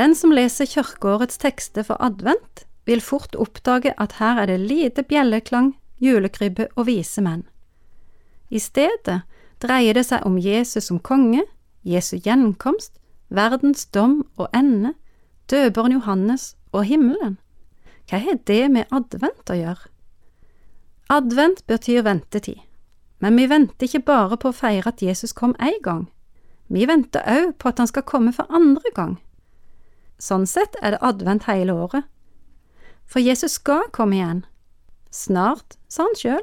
Den som leser kirkeårets tekster for advent, vil fort oppdage at her er det lite bjelleklang, julekrybbe og vise menn. I stedet dreier det seg om Jesus som konge, Jesu gjenkomst, verdens dom og ende, døperen Johannes og himmelen. Hva har det med advent å gjøre? Advent betyr ventetid, men vi venter ikke bare på å feire at Jesus kom én gang, vi venter òg på at han skal komme for andre gang. Sånn sett er det advent hele året. For Jesus skal komme igjen. Snart, sa han sjøl.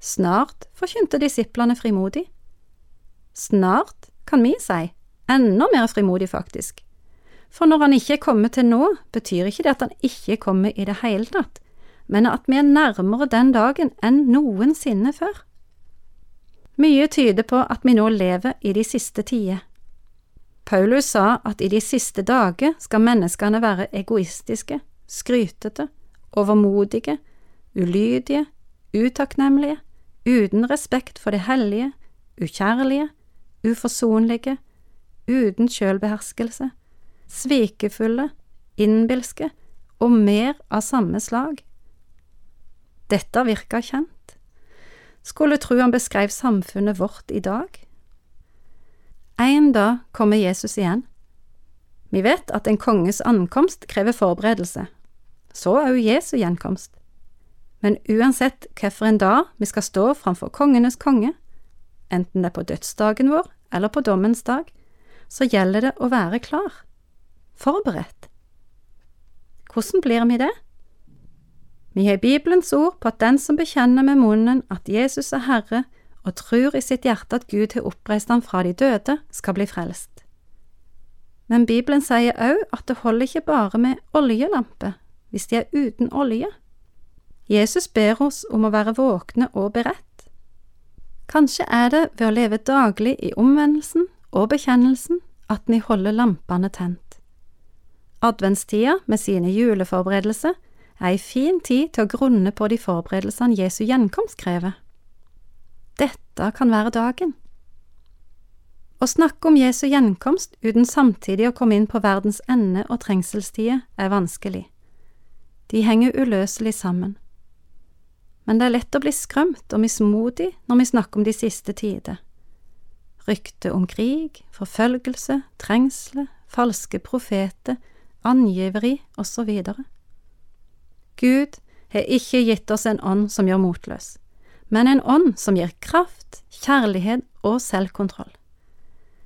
Snart, forkynte disiplene frimodig. Snart, kan vi si, enda mer frimodig faktisk. For når han ikke er kommet til nå, betyr ikke det at han ikke kommer i det hele tatt, men at vi er nærmere den dagen enn noensinne før. Mye tyder på at vi nå lever i de siste tider. Paulus sa at i de siste dager skal menneskene være egoistiske, skrytete, overmodige, ulydige, utakknemlige, uten respekt for det hellige, ukjærlige, uforsonlige, uten sjølbeherskelse, svikefulle, innbilske og mer av samme slag. Dette virka kjent. Skulle tru han beskrev samfunnet vårt i dag. En dag kommer Jesus igjen. Vi vet at en konges ankomst krever forberedelse, så òg Jesu gjenkomst. Men uansett hvilken dag vi skal stå framfor kongenes konge, enten det er på dødsdagen vår eller på dommens dag, så gjelder det å være klar, forberedt. Hvordan blir vi det? Vi har Bibelens ord på at den som bekjenner med munnen at Jesus er Herre, og tror i sitt hjerte at Gud har oppreist ham fra de døde, skal bli frelst. Men Bibelen sier òg at det holder ikke bare med oljelampe hvis de er uten olje. Jesus ber oss om å være våkne og beredt. Kanskje er det ved å leve daglig i omvendelsen og bekjennelsen at vi holder lampene tent. Adventstida med sine juleforberedelser er ei fin tid til å grunne på de forberedelsene Jesu gjenkomst krever. Dette kan være dagen. Å snakke om Jesu gjenkomst uten samtidig å komme inn på verdens ende og trengselstider er vanskelig. De henger uløselig sammen. Men det er lett å bli skrømt og mismodig når vi snakker om de siste tider. Rykte om krig, forfølgelse, trengsler, falske profeter, angiveri osv. Gud har ikke gitt oss en ånd som gjør motløs, men en ånd som gir kraft, kjærlighet og selvkontroll.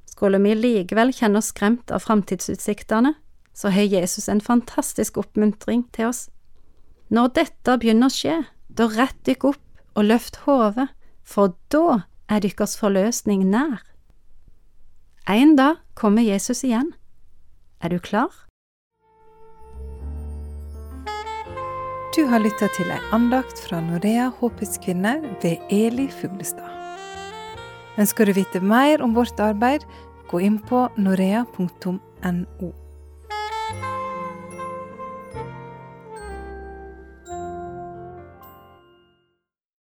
Skulle vi likevel kjenne oss skremt av framtidsutsiktene, så har Jesus en fantastisk oppmuntring til oss. Når dette begynner å skje, da rett dykk opp og løft hodet, for da er dykkers forløsning nær. En dag kommer Jesus igjen. Er du klar? Du har lytta til ei andakt fra Norea Håpets kvinner ved Eli Fuglestad. Ønsker du vite mer om vårt arbeid, gå inn på norea.no.